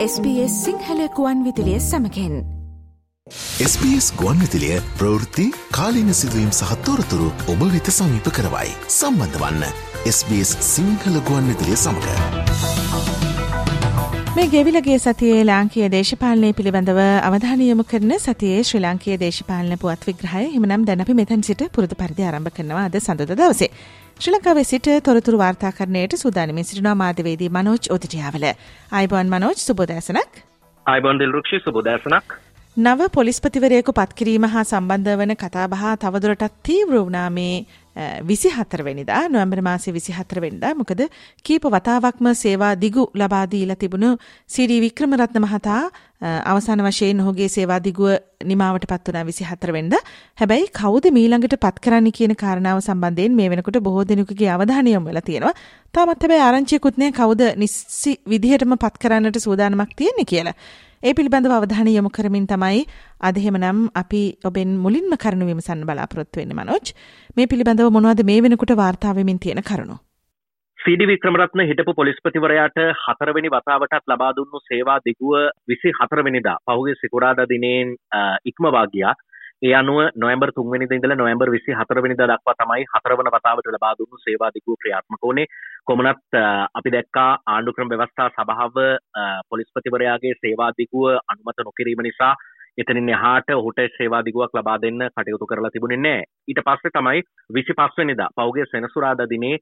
SBS සිංහලකුවන් විදිලිය සමකෙන් SBS ගුවන්විතිලිය ප්‍රවෘත්ති කාලීන සිදුවීම් සහත්තෝරතුරු ඔබ වෙත සමීප කරවයි. සම්බන්ධ වන්න SBS සිංහල ගුවන්විතිලිය සමඟ. මේ ගෙවිලගේ සතියේ ලාංකීය දේශපාලනය පිළිබඳව අවධානයමු කරන සතියේ ශ්‍රී ලාංකීය දේශපාලන පුවත් විග්‍රහය හිමනම් දැන් අපි මෙතැන් සිට පුරුදු පරිදි ආරම්භ කරනවා අද සඳුදා දවසේ. ශ්‍රී ලංකාවේ සිට තොරතුරු වාර්තාකරණයට සූදානමින් සිටිනවා මාධ්‍යවේදී මනෝජ් ඔතිටියාවල. අයිබෝන් මනෝජ් සුබෝදෑසනක්. අයිබෝන් දිල්රුක්ෂි සුබෝදෑසනක්. නව පොලිස්පතිවරයෙකු පත්කිරීම හා සම්බන්ධ වන කතාබහ තවදුරටත් තීව්‍ර වුණා මේ විසි හතරවෙනිදා නොවම්බර් මාසේ විසි හතරවෙනිදා මොකද කීප වතාවක්ම සේවා දිගු ලබාදීලා තිබුණු සිරී වික්‍රමරත්න මහතා අවසාන වශයෙන් ඔහුගේ සේවා දිගුව නිමාවට පත් වුණා විසි හතරවෙනිද හැබැයි කවුද මීළඟට පත් කරන්න කියන කාරණාව සම්බන්ධයෙන් මේ වෙනකොට බොහෝ දෙනෙකුගේ අවධානය යොමු වෙලා තියෙනවා. තාමත් හැබැයි ආරංචියකුත් නැහැ. කවුද නිසි විදිහටම පත් කරන්නට සූදානමක් තියෙන්නේ කියලා. ඒ පිළිබඳව අවධානය යොමු කරමින් තමයි අද එහෙමනම් අපි ඔබෙන් මුලින්ම කරුණු විමසන්න බලාපොරොත්තු වෙන්නේ මනෝජ්. මේ පිළිබඳව මොනවද මේ වෙනකොට වාර්තා වෙමින් තියෙන කරුණු? සීඩි වික්‍රමරත්න හිටපු පොලිස්පතිවරයාට හතරවෙනි වතාවටත් ලබා දුන්නු සේවා දිගුව විසි හතරවෙනිදා පහුගේ සිකුරාදා දිනෙන් ඉක්මවා ගියා. ඒ අනුව නොවැම්බර් තුන්වෙනිද ඉඳලා නොවැම්බර් 24 වෙනිදා දක්වා තමයි හතරවන වතාවට ලබා දුන්නු සේවා දිගුව ක්‍රියාත්මක වුණේ. කොමුණත් අපි දැක්කා ආණ්ඩුක්‍රම ව්‍යවස්ථා සභාව පොලිස්පතිවරයාගේ සේවා දිගුව අනුමත නොකිරීම නිසා එතනින් එහාට ඔහුට සේවා දිගුවක් ලබා දෙන්න කටයුතු කරලා තිබුණේ නැහැ. ඊට පස්සේ තමයි 25 වෙනිදා පෞගේ සෙනසුරාදා දිනේ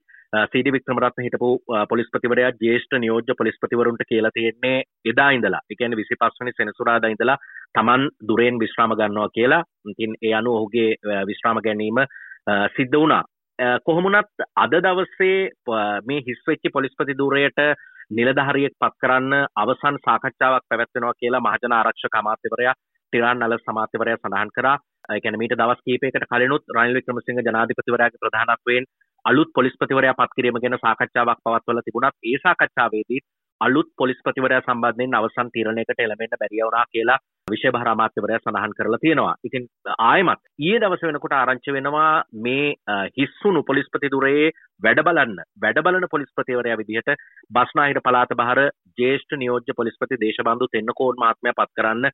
සීඩි වික්‍රමරත්න හිටපු පොලිස්පතිවරයා ජ්‍යෙෂ්ඨ නියෝජ්‍ය පොලිස්පතිවරුන්ට කියලා තියෙන්නේ එදා ඉඳලා. ඒ කියන්නේ 25 වෙනි සෙනසුරාදා ඉඳලා Taman දුරෙන් විශ්‍රාම ගන්නවා කියලා. ඉතින් ඒ අනුව ඔහුගේ විශ්‍රාම ගැනීම සිද්ධ වුණා. කොහොමුණත් අද දවසේ මේ හිස්වෙච්චි පොලිස්පති දුරයට නිලධහරියෙක් පත් කරන්න අවසන් සාකච්ඡාවක් පැවැත්වෙනවා කියලා මහජන ආරක්ෂක අමාත්‍යවරයා ටිරාන් නල සමාත්‍යවරය සඳහන් කරා එකැන මීට දවස් කීපයකට කලනුත් රනිල් වික්‍රමසිංහ ජනාධිපතිවරයාගේ ප්‍රධානත්වයෙන් අලුත් පොලිස්පතිවරයා පත් කිරීම ගැන සාකච්ඡාවක් පවත්වල තිබුණත් ඒ සාකච්ඡාවේදී අලුත් පොලිස්පතිවරයා සම්බන්ධයෙන් අවසන් තීරණයකට එළඹෙන්න බැරි වුණා කියලා විශේෂ අමාත්‍යවරයා සඳහන් කරලා තියෙනවා. ඉතින් ආයෙමත් ඊයේ දවස වෙනකොට ආරංචි වෙනවා මේ හිස්සුණු පොලිස්පති දුරේ වැඩ බලන්න වැඩ බලන පොලිස්පතිවරයා විදිහට බස්නාහිර පළාත බහර ජ්‍යෙෂ්ඨ නියෝජ්‍ය පොලිස්පති දේශබන්දු තෙන්නකෝන් මහත්මයා පත් කරන්න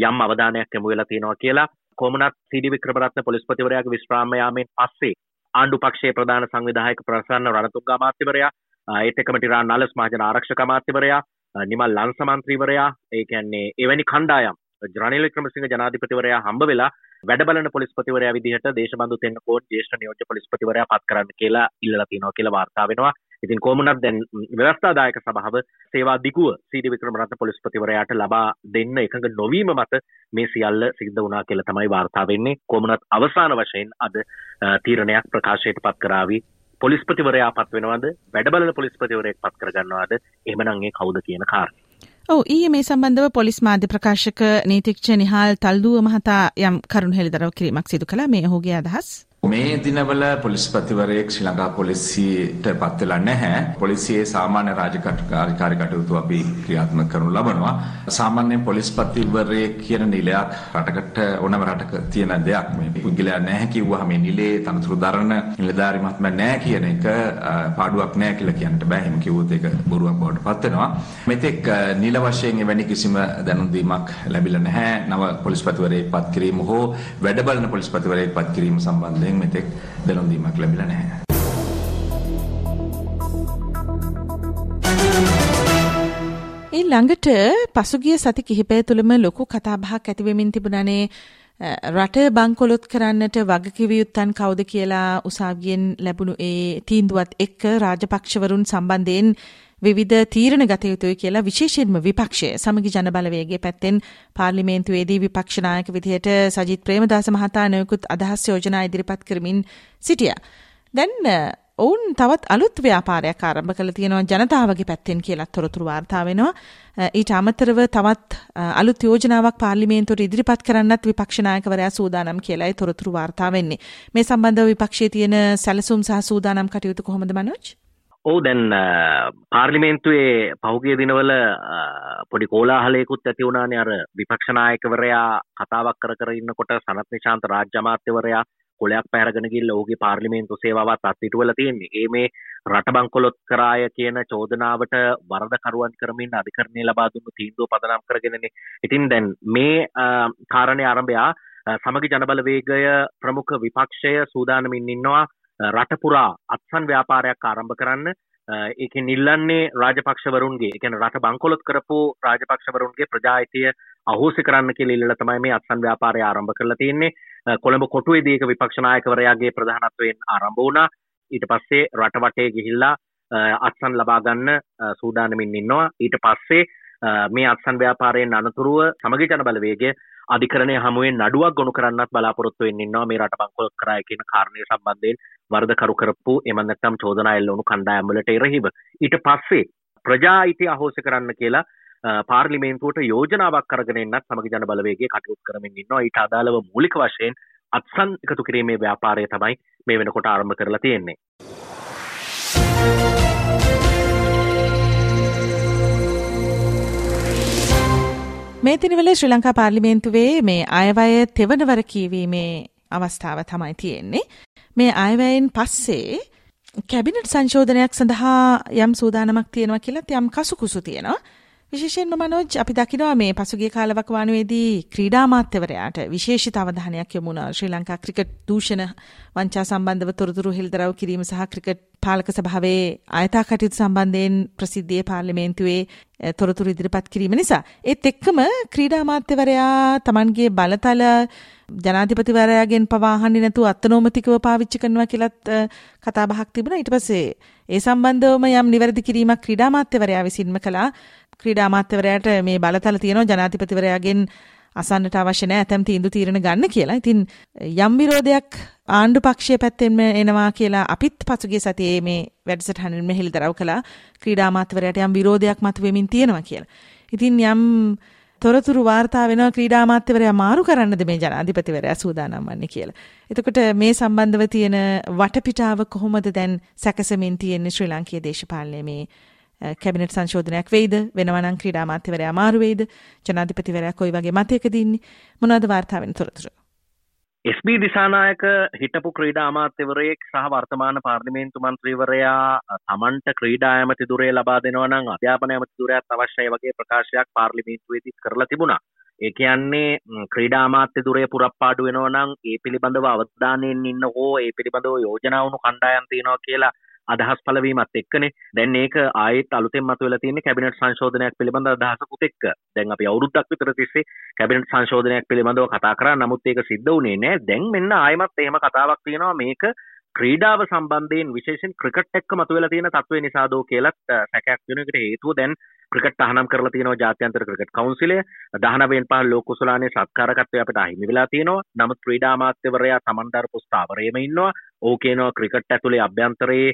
යම් අවධානයක් යොමු වෙලා තියෙනවා කියලා කොමනත් සීඩි වික්‍රමරත්න පොලිස්පතිවරයාගේ විශ්‍රාම යාමෙන් පස්සේ ආණ්ඩු පක්ෂයේ ප්‍රධාන සංවිධායක ප්‍රසන්න රණතුංග අමාත්‍යවරයා ඒත් එක්කම ටිරාන් නලස් මහජන ආරක්ෂක අමාත්‍යවරයා නිමල් ලංස මන්ත්‍රීවරයා ඒ කියන්නේ එවැනි කණ්ඩායම් රනිල් වික්‍රමසිංහ ජනාධිපතිවරයා හම්බ වෙලා වැඩ බලන පොලිස්පතිවරයා විදිහට දේශබන්දු තෙන්නකෝට් ජ්‍යෙෂ්ඨ නියෝජ්‍ය පොලිස්පතිවරයා පත් කරන්න කියලා ඉල්ලලා තියෙනවා කියලා වාර්තා වෙනවා. ඉතින් කොමුණත් දැන් ව්‍යවස්ථාදායක සභාව සේවා දිගුව සීඩි වික්‍රමරත්න පොලිස්පතිවරයාට ලබා දෙන්න එකඟ නොවීම මත මේ සියල්ල සිද්ධ වුණා කියලා තමයි වාර්තා වෙන්නේ. කොමුණත් අවසාන වශයෙන් අද තීරණයක් ප්‍රකාශයට පත් කරાવી පොලිස්පතිවරයා පත් වෙනවද වැඩබලන පොලිස්පතිවරයෙක් පත් කරගන්නවාද එහෙමනම් ඒ කවුද කියන කාරණේ. ඔව් ඊයේ මේ සම්බන්ධව පොලිස් මාධ්‍ය ප්‍රකාශක නීතිඥ නිහාල් තල්දුව මහතා යම් කරුණු හෙළිදරව් කිරීමක් සිදු කළා මේ ඔහුගේ අදහස්. මේ දිනවල පොලිස්පතිවරයෙක් ශ්‍රී ලංකා පොලිසියට පත් වෙලා නැහැ. පොලිසියේ සාමාන්‍ය රාජකාරී කටයුතු අපි ක්‍රියාත්මක කරනු ලබනවා. සාමාන්‍යයෙන් පොලිස්පතිවරයෙක් කියන නිලයක් රටකට ඕනම රටක තියෙන දෙයක්. මේ පුද්ගලයා නැහැ කිව්වහම මේ නිලයේ තනතුරු දරන නිලධාරි මහත්මයා නැහැ කියන එක පාඩුවක් නැහැ කියලා කියන්නට බෑ. එහෙම කිව්වොත් ඒක බොරුවක් බවට පත් වෙනවා. මෙතෙක් නිල වශයෙන් එවැනි කිසිම දැනුම් දීමක් ලැබිලා නැහැ. නව පොලිස්පතිවරයෙක් පත් කිරීම හෝ වැඩ බලන පොලිස්පතිවරයෙක් පත් කිරීම සම්බන්ධයෙන් සම්බන්ධයෙන් මෙතෙක් දැනුම් දීමක් ලැබිලා නැහැ. ඒ ළඟට පසුගිය සති කිහිපය තුළම ලොකු කතාබහක් ඇතිවෙමින් තිබුණනේ රට බංකොලොත් කරන්නට වගකිවයුත්තන් කවුද කියලා උසාවියෙන් ලැබුණු ඒ තීන්දුවත් එක්ක රාජපක්ෂවරුන් සම්බන්ධයෙන් විවිධ තීරණ ගත යුතුයි කියලා විශේෂයෙන්ම විපක්ෂය සමගි ජන බලවේගයේ පැත්තෙන් පාර්ලිමේන්තුවේදී විපක්ෂ නායක විදිහට සජිත් ප්‍රේමදාස මහතා නොයෙකුත් අදහස් යෝජනා ඉදිරිපත් කරමින් සිටියා. දැන් ඔවුන් තවත් අලුත් ව්‍යාපාරයක් ආරම්භ කළ තියෙනවා ජනතාවගේ පැත්තෙන් කියලත් තොරතුරු වාර්තා වෙනවා. ඊට අමතරව තවත් අලුත් යෝජනාවක් පාර්ලිමේන්තුවට ඉදිරිපත් කරන්නත් විපක්ෂ නායකවරයා සූදානම් කියලායි තොරතුරු වාර්තා වෙන්නේ. මේ සම්බන්ධව විපක්ෂයේ තියෙන සැලසුම් සහ සූදානම් කටයුතු කොහොමද මනෝජ්? ඔවු දැන් පාර්ලිමේන්තුවේ පහුගිය දිනවල පොඩි කෝලාහලයකුත් ඇති වුණානේ අර විපක්ෂනායකවරයා කතාවක් කර කර ඉන්නකොට සනත් නිශාන්ත රාජ්‍ය අමාත්‍යවරයා කොලයක් පැරගෙන ගිහිල්ලා ඔහුගේ පාර්ලිමේන්තු සේවාවත් අත්හිටුවලා තියෙන්නේ. ඒ මේ රටබංකොලොත් කරාය කියන චෝදනාවට වරදකරුවන් කරමින් අධිකරණය ලබා දුන්නු තීන්දුව පදනම් කරගෙනනේ. ඉතින් දැන් මේ කාරණය ආරම්භයා සමගි ජනබලවේගය ප්‍රමුඛ විපක්ෂය සූදානමින් ඉන්නවා රටපුරා අත්සන් ව්‍යාපාරයක් ආරම්භ කරන්න. ඒක නිල්ලන්නේ රාජපක්ෂවරුන්ගේ එකන රට බංකොලොත් කරපු රාජපක්ෂවරුන්ගේ ප්‍රජායිතිය අහෝසි කරන්න කියල ඉල්ල තමයි මේ අත්සන් ව්‍යාපාරය ආරම්භ කරලා තියන්නේ. කොළඹ කොටුවේදීක විපක්ෂනායකවරයාගේ ප්‍රධානත්වයෙන් ආරම්භ වුණා. ඊට පස්සේ රටවටේ ගිහිල්ලා අත්සන් ලබාගන්න සූදානමින් ඉන්නවා. ඊට පස්සේ මේ අත්සන් ව්‍යාපාරයෙන් අනතුරුව සමගි ජන බලවේගේ අධිකරණය හමුවෙන් නඩුවක් ගොුණු කරන්නත් බලාපොරොත්තු වෙන්නවා මේ රට බංකොලොත් කරයි කියන කාරණය සම්බන්ධයෙන් වර්ධකරු කරපු එමන්නත්තම් චෝදනා එල්ලවුණු කණ්ඩායම්වලට එරහිව. ඊට පස්සේ ප්‍රජා අයිති අහෝස කරන්න කියලා පාර්ලිමේන්තුවට යෝජනාවක් කරගෙන එන්නත් සමග ජන බලවේගේ කටයුතු කරමින් ඉන්නවා. ඊට අදාළව මූලික වශයෙන් අත්සන් එකතු කිරීමේ ව්‍යාපාරය තමයි මේ වෙනකොට ආරම්භ කරලා තියෙන්නේ. මේ දිනවල ශ්‍රී ලංකා පාර්ලිමේන්තුවේ මේ අයවැය තෙවනවර කියවීමේ අවස්ථාව තමයි තියෙන්නේ. මේ අයවැයෙන් පස්සේ කැබිනට් සංශෝධනයක් සඳහා යම් සූදානමක් තියෙනවා කියලත් යම් කසුකුසු තියෙනවා. විශේෂයෙන්ම මනෝජ් අපි දකිනවා මේ පසුගිය කාලවකවානුවේදී ක්‍රීඩා මාත්‍යවරයාට විශේෂිත අවධානයක් යොමු වුණා. ශ්‍රී ලංකා ක්‍රිකට් දූෂණ වංචා සම්බන්ධව තොරතුරු හෙළිදරව් කිරීම සහ ක්‍රිකට් පාලක සභාවේ ආයතා කටයුතු සම්බන්ධයෙන් ප්‍රසිද්ධියේ පාර්ලිමේන්තුවේ තොරතුරු ඉදිරිපත් කිරීම නිසා. ඒත් එක්කම ක්‍රීඩා මාත්‍යවරයා Tamanගේ බලතල ජනාධිපතිවරයාගෙන් පවා අහන්නේ නැතුව අත්නෝමතිකව පාවිච්චි කරනවා කියලත් කතා බහක් තිබුණා. ඊට පස්සේ ඒ සම්බන්ධවම යම් නිවැරදි කිරීමක් ක්‍රීඩා මාත්‍යවරයා විසින්ම කළා. ක්‍රීඩා අමාත්‍යවරයාට මේ බලතල තියෙනවා ජනාධිපතිවරයාගෙන් අසන්නට අවශ්‍ය නැහැ ඇතම් තීන්දුව තීරණ ගන්න කියලා. ඉතින් යම් විරෝධයක් ආණ්ඩු පක්ෂය පැත්තෙන්ම එනවා කියලා අපිත් පසුගිය සතියේ මේ වැඩසටහනින්ම හෙළිදරව් කළා. ක්‍රීඩා අමාත්‍යවරයාට යම් විරෝධයක් මතුවෙමින් තියෙනවා කියලා. ඉතින් යම් තොරතුරු වාර්තා වෙනවා ක්‍රීඩා අමාත්‍යවරයා මාරු කරන්නද මේ ජනාධිපතිවරයා සූදානම් වන්නේ කියලා. එතකොට මේ සම්බන්ධව තියෙන වටපිටාව කොහොමද දැන් සැකසමින් තියෙන්නේ ශ්‍රී ලාංකීය දේශපාලනයේ මේ Eh, කැබිනට් සංශෝධනයක් වෙයිද? වෙනවනම් ක්‍රීඩා අමාත්‍යවරයා අමාරු වෙයිද? ජනාධිපතිවරයා කොයි වගේ මතයකද ඉන්නේ? මොනවද වාර්තා වෙන තොරතුරු SB දිසානායක හිටපු ක්‍රීඩා අමාත්‍යවරයෙක් සහ වර්තමාන පාර්ලිමේන්තු මන්ත්‍රීවරයා තමන්ට ක්‍රීඩා ඇමති දුරේ ලබා දෙනවා නම් අධ්‍යාපන ඇමති දුරයක් අවශ්‍යයි වගේ ප්‍රකාශයක් පාර්ලිමේන්තුවේදී කරලා තිබුණා. ඒ කියන්නේ ක්‍රීඩා අමාත්‍ය දුරේ පුරප්පාඩු වෙනවා නම් ඒ පිළිබඳව අවධානයෙන් ඉන්න හෝ ඒ පිළිබඳව යෝජනා වුණු කණ්ඩායම් තියෙනවා කියලා අදහස් පලවීමත් එක්කනේ. දැන් ඒක ආයෙත් අලුතෙන් මතුවෙලා තියෙන්නේ කැබිනට් සංශෝධනයක් පිළිබඳ අදහසකුත් එක්ක. දැන් අපි අවුරුද්දක් විතර තිස්සේ කැබිනට් සංශෝධනයක් පිළිබඳව කතා කරා. නමුත් ඒක සිද්ධ වුණේ නැහැ. දැන් මෙන්න ආයෙමත් එහෙම කතාවක් තියෙනවා. මේක ක්‍රීඩාව සම්බන්ධයෙන් විශේෂෙන් ක්‍රිකට් එක්ක මතුවෙලා තියෙන තත්ත්වය නිසාදෝ කියලත් සැකයක් වෙන එකට හේතුව දැන් ක්‍රිකට් අහනම් කරලා තියෙනවා ජාත්‍යන්තර ක්‍රිකට් කවුන්සිලය 19වෙන් පහ ලෝක කුසලානේ සත්කාරකත්වය අපිට අහිමි වෙලා තියෙනවා. නමුත් ක්‍රීඩා අමාත්‍යවරයා Taman දරපු ස්ථාවරයේම ඉන්නවා. ඕ කියනවා ක්‍රිකට් ඇතුලේ අභ්‍යන්තරයේ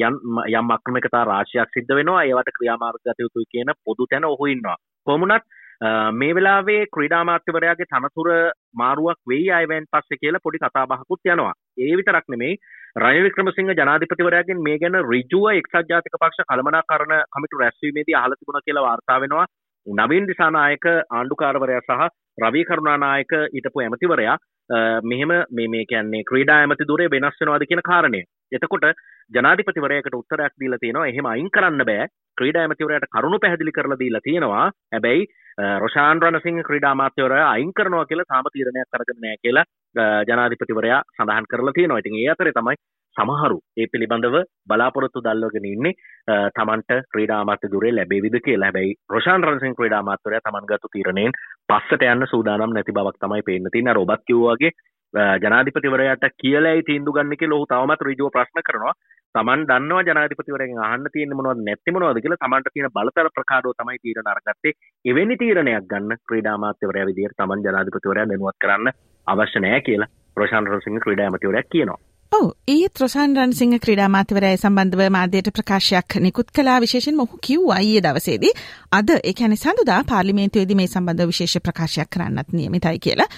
යම් යම් අක්‍රමිකතා රාශියක් සිද්ධ වෙනවා. ඒවට ක්‍රියාමාර්ග ගත යුතුයි කියන පොදු තැන ඔහු ඉන්නවා. කොමුණත් මේ වෙලාවේ ක්‍රීඩාමාත්‍යවරයාගේ තනතුර මාරුවක් වෙයි අයවැන් පස්සේ කියලා පොඩි කතාබහකුත් යනවා. ඒ විතරක් නෙමෙයි රනිල් වික්‍රමසිංහ ජනාධිපතිවරයාගෙන් මේ ගැන ඍජුව එක්සත් ජාතික පක්ෂ කළමනාකරණ කමිටු රැස්වීමේදී අහලා තිබුණා කියලා වාර්තා වෙනවා. නවීන් දිසානායක ආණ්ඩුකාරවරයා සහ රවී කරුණානායක හිටපු ඇමතිවරයා මෙහෙම මේ මේ කියන්නේ ක්‍රීඩා ඇමති දුරේ වෙනස් වෙනවාද කියන කාරණය. එතකොට ජනාධිපතිවරයකට උත්තරයක් දීලා තියෙනවා එහෙම අයින් කරන්න බෑ. ක්‍රීඩා ඇමතිවරයාට කරුණු පැහැදිලි කරලා දීලා තියෙනවා. හැබැයි රොෂාන් රණසිංහ ක්‍රීඩා අමාත්‍යවරයා අයින් කරනවා කියලා තාම තීරණයක් අරගෙන නැහැ කියලා ජනාධිපතිවරයා සඳහන් කරලා තියෙනවා. ඉතින් ඒ අතරේ තමයි සමහරු ඒ පිළිබඳව බලාපොරොත්තු දල්වගෙන ඉන්නේ තමන්ට ක්‍රීඩා අමාත්‍ය දුරේ ලැබේවිද කියලා. හැබැයි රොෂාන් රණසිංහ ක්‍රීඩා අමාත්‍යවරයා තමන් ගත්තු තීරණයෙන් පස්සට යන්න සූදානම් නැති බවක් තමයි පේන්න තියෙන්නේ. අර ඔබත් කිව්වා වගේ ජනාධිපතිවරයාට කියලයි තීන්දුව ගන්න කියලා ඔහු තවමත් ඍජුව ප්‍රශ්න කරනවා. තමන් දන්නවා ජනාධිපතිවරයෙන් අහන්න තියෙන්නේ මොනවද නැති මොනවද කියලා තමන්ට තියෙන බලතල ප්‍රකාරව තමයි තීරණ අරගත්තේ. එවැනි තීරණයක් ගන්න ක්‍රීඩා අමාත්‍යවරයා විදිහට තමන් ජනාධිපතිවරයා දැනුවත් කරන්න අවශ්‍ය නැහැ කියලා ප්‍රශාන්ත රණසිංහ ක්‍රීඩා අමාත්‍යවරයා කියනවා. ඔව් ඊත් රොෂාන් රන්සිංහ ක්‍රීඩා අමාත්‍යවරයා සම්බන්ධව මාධ්‍යයට ප්‍රකාශයක් නිකුත් කළා විශේෂයෙන්ම ඔහු කිව්වා ඊයේ දවසේදී අද ඒ කියන්නේ සඳුදා පාර්ලිමේන්තුවේදී මේ සම්බන්ධව විශේෂ ප්‍රකාශයක් කරන්නත් නියමිතයි කියලා.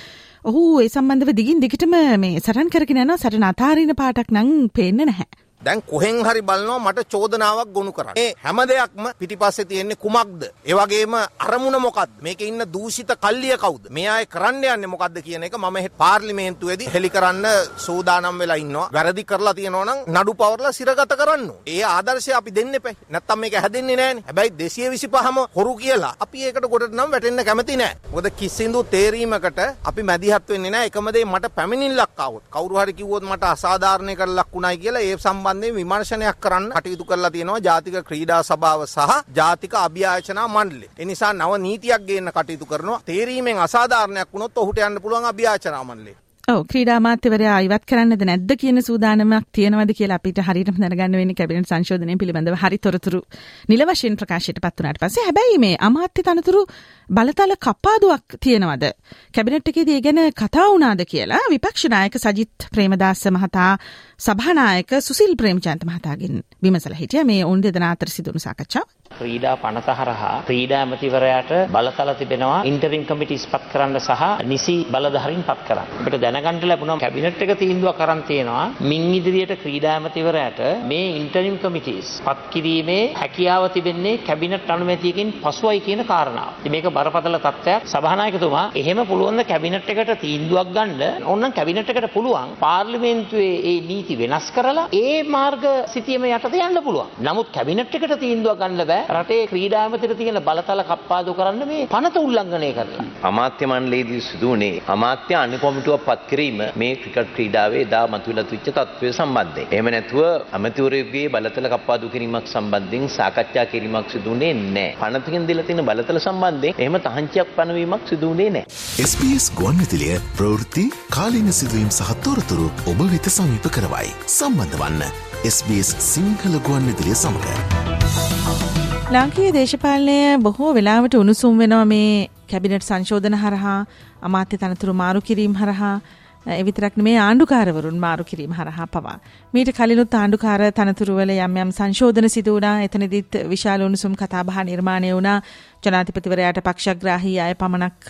ඔහු ඒ සම්බන්ධව දිගින් දිගටම මේ සටන් කරගෙන යනවා සටන අතාරින පාටක් නම් පේන්නේ නැහැ. දැන් කොහෙන් හරි බලනවා මට චෝදනාවක් ගොනු කරන්න. මේ හැම දෙයක්ම පිටිපස්සේ තියෙන්නේ කුමක්ද? ඒ වගේම අරමුණ මොකක්ද? මේකේ ඉන්න දූෂිත කල්ලිය කවුද? මේ අය කරන්න යන්නේ මොකක්ද කියන එක මම පාර්ලිමේන්තුවේදී හෙලි කරන්න සූදානම් වෙලා ඉන්නවා. වැරදි කරලා තියෙනවා නම් නඩු පවර්ලා සිරගත කරන්න. ඒ ආදර්ශය අපි දෙන්න එපා. නැත්තම් මේක හැදෙන්නේ නැහනේ. හැබැයි 225ම හොරු කියලා අපි ඒකට ගොඩට නම් වැටෙන්න කැමති නැහැ. මොකද කිසිඳු තේරීමකට අපි මැදිහත් වෙන්නේ නැහැ. එකම දේ මට පැමිණිල්ලක් ආවොත් කවුරු හරි කිව්වොත් මට අසාධාරණයකට ලක් වුණයි කියලා ඒ සම්බන්ධයෙන් විමර්ශනයක් කරන්න කටයුතු කරලා තියෙනවා ජාතික ක්‍රීඩා සභාව සහ ජාතික අභ්‍යාචනා මණ්ඩලය. ඒ නිසා නව නීතියක් ගේන්න කටයුතු කරනවා. තේරීමෙන් අසාධාරණයක් වුණොත් ඔහුට යන්න පුළුවන් අභ්‍යාචනා මණ්ඩලයට. ඔව් ක්‍රීඩා අමාත්‍යවරයා ඉවත් කරන්නද නැද්ද කියන සූදානමක් තියෙනවද කියලා අපිට හරියටම දැනගන්න වෙන්නේ කැබිනට් සංශෝධනය පිළිබඳව. හරි තොරතුරු නිල වශයෙන් ප්‍රකාශයට පත් වුණාට පස්සේ හැබැයි මේ අමාත්‍ය තනතුරු බලතල කප්පාදුවක් තියෙනවද? කැබිනට් එකේදී ඒ ගැන කතා වුණාද කියලා විපක්ෂ නායක සජිත් ප්‍රේමදාස මහතා සභානායක සුසිල් ප්‍රේමචන්ත මහතාගෙන් විමසලා හිටියා. මේ ඔවුන් දෙදෙනා අතර සිදුණු සාකච්ඡාව ක්‍රීඩා පනත හරහා ක්‍රීඩා ඇමතිවරයාට බලතල තිබෙනවා ඉන්ටරිම් කමිටිස් පත් කරන්න සහ නිසි බලධාරීන් පත් කරන්න. අපිට දැනගන්න ලැබුණා කැබිනට් එක තීන්දුවක් කරන් තියෙනවා මින් ඉදිරියට ක්‍රීඩා ඇමතිවරයාට මේ ඉන්ටරිම් කමිටිස් පත් කිරීමේ හැකියාව තිබෙන්නේ කැබිනට් අනුමැතියකින් පසුයි කියන කාරණාව. ඉතින් මේක බරපතල තත්ත්වයක් සභානායකතුමා එහෙම පුළුවන් ද කැබිනට් එකට තීන්දුවක් ගන්න ඕනනම් කැබිනට් එකට පුළුවන් පාර්ලිමේන්තුවේ ඒ නීති වෙනස් කරලා ඒ මාර්ග සිතියම යටතේ යන්න පුළුවන්. නමුත් කැබිනට් එකට තීන්දුවක් ගන්න බෑ රටේ ක්‍රීඩා ඇමතිට තියෙන බලතල කප්පාදු කරන්න මේ පනත උල්ලංඝනය කරලා. අමාත්‍ය මණ්ඩලයේදී සිදු වුණේ අමාත්‍ය අනු කොමිටුවක් පත් කිරීම මේ ක්‍රිකට් ක්‍රීඩාවේ එදා මතුවලා තිච්ච තත්ත්වය සම්බන්ධයෙන්. එහෙම නැතුව අමතිවරයෙකුගේ බලතල කප්පාදු කිරීමක් සම්බන්ධයෙන් සාකච්ඡා කිරීමක් සිදු වුණේ නැහැ. පනතකින් දීලා තියෙන බලතල සම්බන්ධයෙන් එහෙම තහංචියක් පනවීමක් සිදු වුණේ නැහැ. SBS ගුවන්විදුලිය ප්‍රවෘත්ති කාලීන සිදුවීම් සහ තොරතුරු ඔබ වෙත සමීප කරවයි. සම්බන්ධ වන්න SBS සිංහල ගුවන්විදුලිය සමඟ. ලාංකීය දේශපාලනය බොහෝ වෙලාවට උණුසුම් වෙනවා මේ කැබිනට් සංශෝධන හරහා අමාත්‍ය තනතුරු මාරු කිරීම හරහා. එවිතරක් මේ ආණ්ඩුකාරවරුන් මාරු කිරීම හරහා පවා. මීට කලිනුත් ආණ්ඩුකාර තනතුරුවල යම් යම් සංශෝධන සිදු වුණා. එතනදිත් විශාල උණුසුම් කතාබහ නිර්මාණය වුණා. ජනාධිපතිවරයාට පක්ෂග්‍රාහී අය පමණක්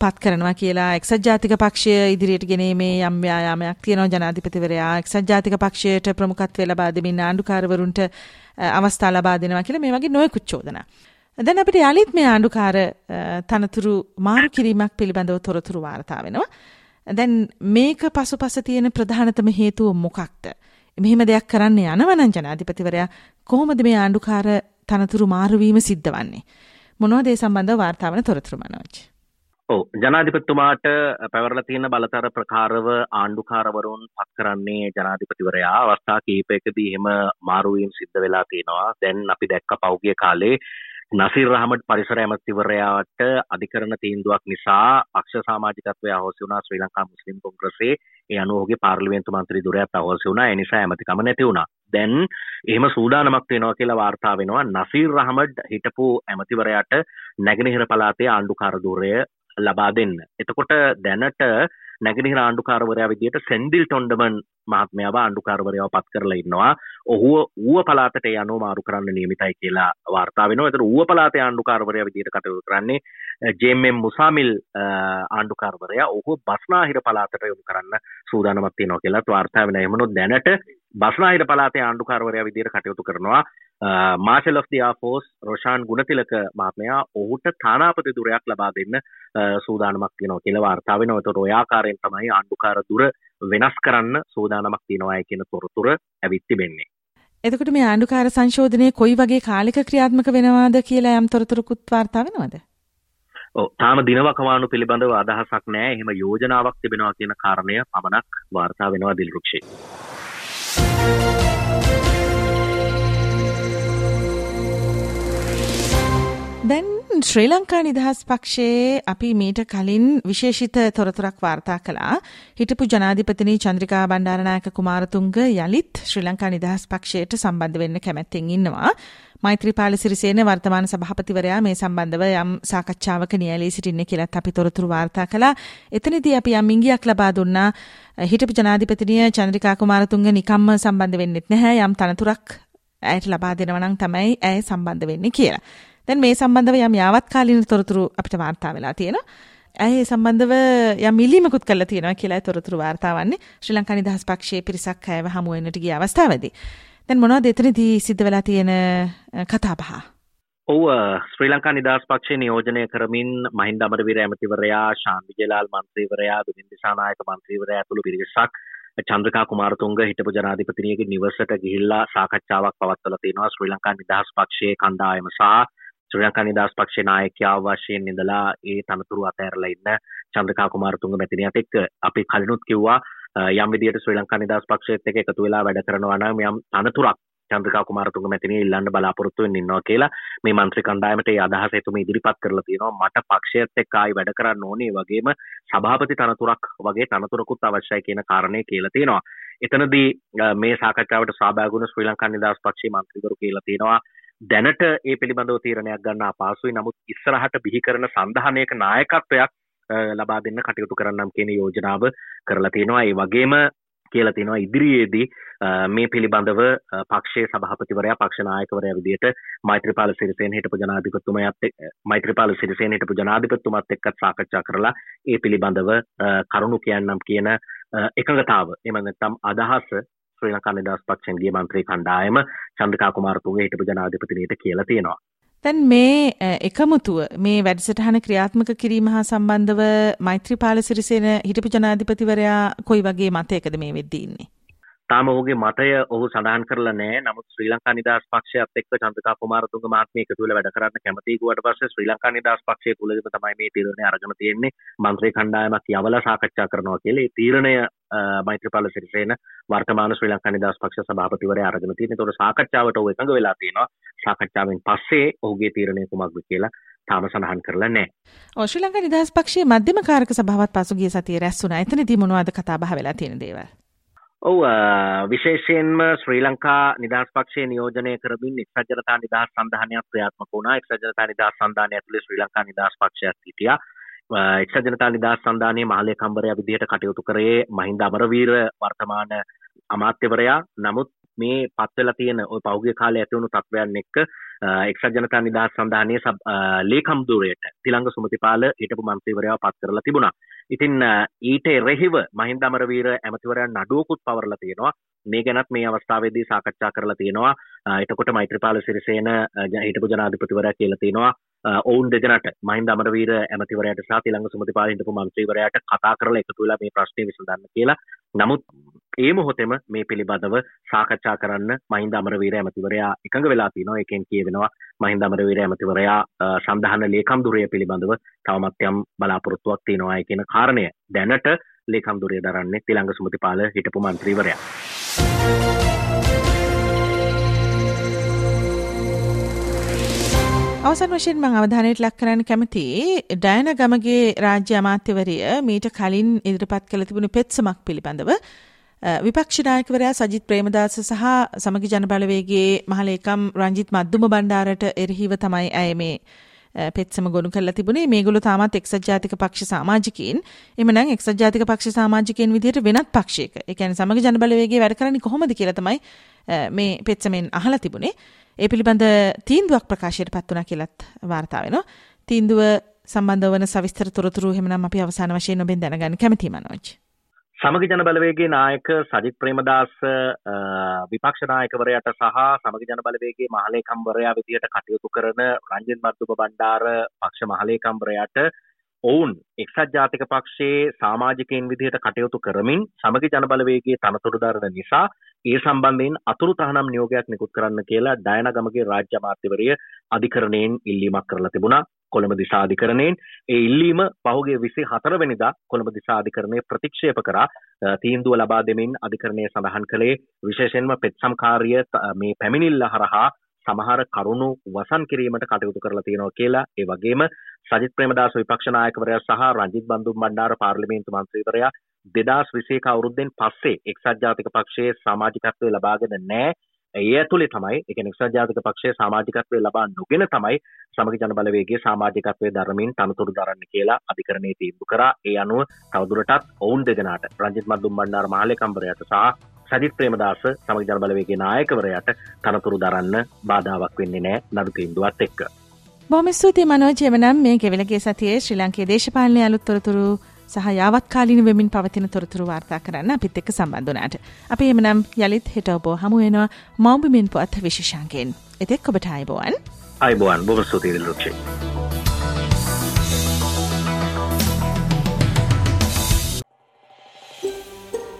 පත් කරනවා කියලා එක්සත් ජාතික පක්ෂය ඉදිරියට ගෙනීමේ යම් ව්‍යායාමයක් තියෙනවා ජනාධිපතිවරයා එක්සත් ජාතික පක්ෂයට ප්‍රමුඛත්වය ලබා දෙමින් ආණ්ඩුකාරවරුන්ට අවස්ථා ලබා දෙනවා කියලා මේ වගේ නොයෙකුත් චෝදනා. දැන් අපිට යලිත් මේ ආණ්ඩුකාර තනතුරු මාරු කිරීමක් පිළිබඳව තොරතුරු වාර්තා වෙනවා. දැන් මේක පසුපස තියෙන ප්‍රධානතම හේතුව මොකක්ද? මෙහෙම දෙයක් කරන්න යනවනම් ජනාධිපතිවරයා කොහොමද මේ ආණ්ඩුකාර තනතුරු මාරුවීම සිද්ධ වන්නේ? මොනවද ඒ සම්බන්ධව වාර්තා වන තොරතුරු මනෝජ්? ඔව් ජනාධිපතිතුමාට පැවරලා තියෙන බලතර ප්‍රකාරව ආණ්ඩුකාරවරුන් පත් කරන්නේ ජනාධිපතිවරයා අවස්ථා කිහිපයකදී එහෙම මාරුවීම් සිද්ධ වෙලා තියෙනවා. දැන් අපි දැක්ක පෞගිය කාලේ නසිර් රහමඩ් පරිසර ඇමතිවරයාට අධිකරණ තීන්දුවක් නිසා පක්ෂ සමාජිකත්වය අහෝසි වුණා. ශ්‍රී ලංකා මුස්ලිම් කොංග්‍රසයේ ඒ අනුව ඔහුගේ පාර්ලිමේන්තු මන්ත්‍රී ධුරයත් අහෝසි වුණා. ඒ නිසා ඇමතිකම නැති වුණා. දැන් එහෙම සූදානමක් වෙනවා කියලා වාර්තා වෙනවා. නසීර් රහමඩ් හිටපු ඇමතිවරයාට නැගෙනහිර පළාතේ ආණ්ඩුකාර ධුරය ලබා දෙන්න. එතකොට දැනට නැගෙනහිර ආණ්ඩුකාරවරයා විදියට සෙන්දිල් ටොන්ඩමන් මහත්මයාව ආණ්ඩුකාරවරයාව පත් කරලා ඉන්නවා. ඔහුව ඌව පළාතට යනු මාරු කරන්න නියමිතයි කියලා වාර්තා වෙනවා. ඒතර ඌව පළාතේ ආණ්ඩුකාරවරයා විදියට කටයුතු කරන්නේ ජේඑම්එම් මුසාමිල් ආණ්ඩුකාරවරයා ඔහුව බස්නාහිර පළාතට යොමු කරන්න සූදානමක් තියෙනවා කියලා වාර්තා වෙනවා. එමනොත් දැනට බස්නාහිර පළාතේ ආණ්ඩුකාරවරයා විදියට කටයුතු කරනවා. මාශල් Air Force රොෂාන් ගුණතිලක මහත්මයා ඔහුට තානාපති දුරයක් ලබා දෙන්න සූදානමක් තියෙනවා කියලා වාර්තා වෙනවා. ඒතකොට ඔය ආකාරයෙන් තමයි ආණ්ඩුකාර දුර වෙනස් කරන්න සූදානමක් තියෙනවා කියන තොරතුර ඇවිත් තිබෙන්නේ. එතකොට මේ ආණ්ඩුකාර සංශෝධනය කොයි වගේ කාලික ක්‍රියාත්මක වෙනවාද කියලා යම් තොරතුරුකුත් වාර්තා වෙනවද? තාම දිනවකවානු පිළිබඳව අදහසක් නැහැ. එහෙම යෝජනාවක් තිබෙනවා කියන කාරණය පමණක් වාර්තා වෙනවා දිල්රුක්ෂේ. Then දැන් ශ්‍රී ලංකා නිදහස් පක්ෂයේ අපි මීට කලින් විශේෂිත තොරතුරක් වාර්තා කළා. හිටපු ජනාධිපතිනී චන්ද්‍රිකා බණ්ඩාරනායක කුමාරතුංග යලිත් ශ්‍රී ලංකා නිදහස් පක්ෂයට සම්බන්ධ වෙන්න කැමැත්තෙන් ඉන්නවා. මෛත්‍රීපාල සිරිසේන වර්තමාන සභාපතිවරයා මේ සම්බන්ධව යම් සාකච්ඡාවක නියැලී සිටින්නේ කියලත් අපි තොරතුරු වාර්තා කළා. එතනදී අපි යම් ඉංගියක් ලබා දුන්නා. හිටපු ජනාධිපතිනිය චන්ද්‍රිකා කුමාරතුංග නිකම්ම සම්බන්ධ වෙන්නෙත් නැහැ. යම් තනතුරක් ඇයට ලබා දෙනවා නම් තමයි ඇය සම්බන්ධ වෙන්නේ කියලා. දැන් මේ සම්බන්ධව යම් යාවත්කාලීන තොරතුරු අපිට වාර්තා වෙලා තියෙනවා. ඇය සම්බන්ධව යම් ඉල්ලීමකුත් කළා තියෙනවා කියලා තොරතුරු වාර්තා වන්නේ ශ්‍රී ලංකා නිදහස් පක්ෂයේ පිරිසක් අයව හමු වෙන්නට ගිය අවස්ථාවේදී. දැන් මොනවද එතනදී සිද්ධ වෙලා තියෙන කතාබහ? ඔව් ශ්‍රී ලංකා නිදහස් පක්ෂය නියෝජනය කරමින් මහින්ද අමරවීර ඇමතිවරයා ශාන් විජේලාල් මන්ත්‍රීවරයා දුමින් දිසානායක මන්ත්‍රීවරයා ඇතුළු පිරිසක් චන්ද්‍රකා කුමාරතුංග හිටපු ජනාධිපතිනියගේ නිවසට ගිහිල්ලා සාකච්ඡාවක් පවත්වලා තියෙනවා ශ්‍රී ලංකා නිදහස් පක්ෂයේ කණ්ඩායම සහ ශ්‍රී ලංකා නිදහස් පක්ෂේ නායකයා වශයෙන් ඉඳලා ඒ තනතුරු අතහැරලා ඉන්න චන්ද්‍රකා කුමාරතුංග මැතිනියට එක්ක අපි කලිනුත් කිව්වා යම් විදියට ශ්‍රී ලංකා නිදහස් පක්ෂයත් එක්ක එකතු වෙලා වැඩ කරනවා නම් යම් තනතුරක් චන්ද්‍රකා කුමාරතුංග මැතිනිය ඉල්ලන්න බලාපොරොත්තු වෙන්න ඉන්නවා කියලා මේ මන්ත්‍රී කණ්ඩායමට ඒ අදහස එතුම ඉදිරිපත් කරලා තියෙනවා. මට පක්ෂයත් එක්ක ආයි වැඩ කරන්න ඕනේ වගේම සභාපති තනතුරක් වගේ තනතුරකුත් අවශ්‍යයි කියන කාරණේ කියලා තියෙනවා. එතනදී මේ සාකච්ඡාවට සහභාගී වුණ ශ්‍රී ලංකා නිදහස් පක්ෂයේ මන්ත්‍රීවරු කියලා තියෙනවා. දැනට ඒ පිළිබඳව තීරණයක් ගන්න අපහසුයි. නමුත් ඉස්සරහට බිහි කරන සන්ධානයක නායකත්වයක් ලබා දෙන්න කටයුතු කරන්නම් කියන යෝජනාව කරලා තියෙනවා ඒ වගේම කියලා තියෙනවා ඉදිරියේදී මේ පිළිබඳව පක්ෂයේ සභාපතිවරයා පක්ෂ නායකවරයා විදිහට මෛත්‍රීපාල සිරිසේන හිටපු ජනාධිපතිතුමයාත් මෛත්‍රීපාල සිරිසේන හිටපු ජනාධිපතිතුමත් එක්කත් සාකච්ඡා කරලා ඒ පිළිබඳව කරුණු කියන්නම් කියන එකඟතාව. එම නැත්නම් අදහස ශ්‍රී ලංකා නිදහස් පක්ෂයෙන් ගිය මන්ත්‍රී කණ්ඩායම චන්ද්‍රකා කුමාරතුංග හිටපු ජනාධිපතිනියට කියලා තියෙනවා. දැන් මේ එකමුතුව මේ වැඩසටහන ක්‍රියාත්මක කිරීම හා සම්බන්ධව මෛත්‍රීපාල සිරිසේන හිටපු ජනාධිපතිවරයා කොයි වගේ මතයකද මේ වෙද්දී ඉන්නේ? තාම ඔහුගේ මතය ඔහු සඳහන් කරලා නෑ නමුත් ශ්‍රී ලංකා නිදහස් පක්ෂයත් එක්ක චන්ද්‍රකා කුමාරතුංග මහත්මිය එකතු වෙලා වැඩ කරන්න කැමති ගුවට පස්සේ ශ්‍රී ලංකා නිදහස් පක්ෂයේ තුලදීම තමයි මේ තීරණය අරගෙන තියෙන්නේ. මන්ත්‍රී කණ්ඩායමක් යවලා සාකච්ඡා කරනවා කියලා. ඒ තීරණය මෛත්‍රීපාල සිරිසේන වර්තමාන ශ්‍රී ලංකා නිදහස් පක්ෂ සභාපතිවරයා අරගෙන තියෙන. ඒතකොට සාකච්ඡාවට ඔහු එකඟ වෙලා තියෙනවා. සාකච්ඡාවෙන් පස්සේ ඔහුගේ තීරණය කුමක්ද කියලා තාම සඳහන් කරලා නැහැ. ඔව් ශ්‍රී ලංකා නිදහස් පක්ෂයේ මධ්‍යම කාරක සභාවත් පසුගිය සතියේ රැස් වුණා. එතනදී මොනවද කතා බහ වෙලා තියෙන දේවල්? ඔව් විශේෂයෙන්ම ශ්‍රී ලංකා නිදහස් පක්ෂයේ නියෝජනය කරමින් එක්සත් ජනතා නිදහස් සන්ධානයක් ක්‍රියාත්මක වුණා. එක්සත් ජනතා නිදහස් සන්ධානය ඇතුලේ ශ්‍රී ලංකා නිදහස් පක්ෂයක් හිටියා. එක්සත් ජනතා නිදහස් සන්ධානයේ මහලේකම්වරයා විදිහට කටයුතු කරේ මහින්ද අමරවීර වර්තමාන අමාත්‍යවරයා. නමුත් මේ පත්වෙලා තියෙන ඔය පෞද්ගලික කාලේ ඇති වුණු තත්ත්වයන් එක්ක එක්සත් ජනතා නිදහස් සන්ධානයේ ලේකම් ධුරයට තිලංග සුමතිපාල හිටපු මන්ත්‍රීවරයාව පත් කරලා තිබුණා. ඉතින් ඊට එරෙහිව මහින්ද අමරවීර ඇමතිවරයන් නඩුවකුත් පවරලා තියෙනවා. මේ ගැනත් මේ අවස්ථාවේදී සාකච්ඡා කරලා තියෙනවා. එතකොට මෛත්‍රීපාල සිරිසේන හිටපු ජනාධිපතිවරයා කියලා තියෙනවා ඔවුන් දෙදෙනට මහින්ද අමරවීර ඇමතිවරයට සහ තිලංග සුමතිපාල හිටපු මන්ත්‍රීවරයාට කතා කරලා එකතු වෙලා මේ ප්‍රශ්නේ විසඳන්න කියලා. නමුත් ඒ මොහොතෙම මේ පිළිබඳව සාකච්ඡා කරන්න මහින්ද අමරවීර ඇමතිවරයා එකඟ වෙලා තියෙනවා. එකෙන් කියවෙනවා මහින්ද අමරවීර ඇමතිවරයා සම්ධාන ලේකම් දුරය පිළිබඳව තවමත් යම් බලාපොරොත්තුවක් තියෙනවා කියන කාරණය දැනට ලේකම් දුරය දරන්නේ තිලංග සුමතිපාල හිටපු මන්ත්‍රීවරයා. අවසන් වශයෙන් මං අවධානයට ලක් කරන්න කැමති ඩයන ගමගේ රාජ්‍ය අමාත්‍යවරිය මීට කලින් ඉදිරිපත් කළ තිබුණු පෙත්සමක් පිළිබඳව විපක්ෂ නායකවරයා සජිත් ප්‍රේමදාස සහ සමගි ජනබලවේගේ මහලේකම් රංජිත් මද්දුම බණ්ඩාරට එරෙහිව තමයි ඇය මේ පෙත්සම ගොනු කරලා තිබුණේ. මේගොල්ලෝ තාමත් එක්සත් ජාතික පක්ෂ සමාජිකයින්. එමනම් එක්සත් ජාතික පක්ෂ සමාජිකයන් විදිහට වෙනත් පක්ෂයක ඒ කියන්නේ සමගි ජනබලවේගයේ වැඩ කරන්නේ කොහොමද කියලා තමයි මේ පෙත්සමෙන් අහලා තිබුණේ. ඒ පිළිබඳ තීන්දුවක් ප්‍රකාශයට පත් වුණා කියලත් වාර්තා වෙනවා. තීන්දුව සම්බන්ධ වන සවිස්තර තොරතුරු එහෙමනම් අපි අවසාන වශයෙන් ඔබෙන් දැනගන්න කැමතියි මනෝජ්. සමගි ජන බලවේගේ නායක සජිත් ප්‍රේමදාස විපක්ෂ නායකවරයාට සහ සමගි ජන බලවේගේ මහලේකම්වරයා විදියට කටයුතු කරන රංජන් මර්දුබ බණ්ඩාර පක්ෂ මහලේකම්වරයාට ඔවුන් එක්සත් ජාතික පක්ෂයේ සාමාජිකයන් විදිහට කටයුතු කරමින් සමගි ජන බලවේගේ තනතුරු දරන නිසා ඒ සම්බන්ධයෙන් අතුරු තහනම් නියෝගයක් නිකුත් කරන්න කියලා ඩයනගමගේ රාජ්‍ය අමාත්‍යවරිය අධිකරණයෙන් ඉල්ලීමක් කරලා තිබුණා. කොළඹ දිසා අධිකරණයෙන්. ඒ ඉල්ලීම පහුගේ විසි හතරවෙනිදා කොළඹ දිසා අධිකරණය ප්‍රතික්ෂේප කරා. තීන්දුව ලබා දෙමින් අධිකරණය සඳහන් කළේ. විශේෂයෙන්ම පෙත්සම්කාරිය මේ පැමිණිල්ල හරහා සමහර කරුණු වසන් කිරීමට කටයුතු කරලා තියෙනවා කියලා. ඒ වගේම සජිත් ප්‍රේමදාස විපක්ෂ නායකවරයා සහ රංජිත් බන්දුම් බණ්ඩාර පාර්ලිමේන්තු මන්ත්‍රීවරයා දෙදස් විසේක අවුරුද්දෙන් පස්සේ එක්සත් ජාතික පක්ෂයේ සමාජිකත්වය ලබාගෙන නෑ ඒ ඇතුළේ තමයි එක එක්සත් ජාතික පක්ෂයේ සමාජිකත්වය ලබා නොගෙන තමයි සමග ජන බලවේගේ සමාජිකත්වය දරමින් තනතුරු දරන්න කියලා අධිකරණයේ තීන්දුව කරා. ඒ අනුව තවදුරටත් ඔවුන් දෙදෙනාට රංජිත් මද්දුම් බණ්ඩාර මහලේකම්වරයාට සහ සජිත් ප්‍රේමදාස සමග ජන බලවේගේ නායකවරයාට තනතුරු දරන්න බාධාවක් වෙන්නේ නෑ නඩු තීන්දුවත් එක්ක බොහොම ස්තුතියි මනෝජ් එමනම් මේ ගෙවිලගේ සතියේ ශ්‍රී ලංකේ දේශපාලන අලුත් තොරතුරු සහ යාවත්කාලීන වෙමින් පවතින තොරතුරු වාර්තා කරන්න අපිත් එක්ක සම්බන්ධ වුණාට. අපි එමනම් යළිත් හෙට ඔබ හමු වෙනවා මෞබිමින් පුවත් විශේෂාංකයෙන්. එතෙක් ඔබට. අයිබෝවන් බොහොම ස්තුතියි ලොක්ෂේ.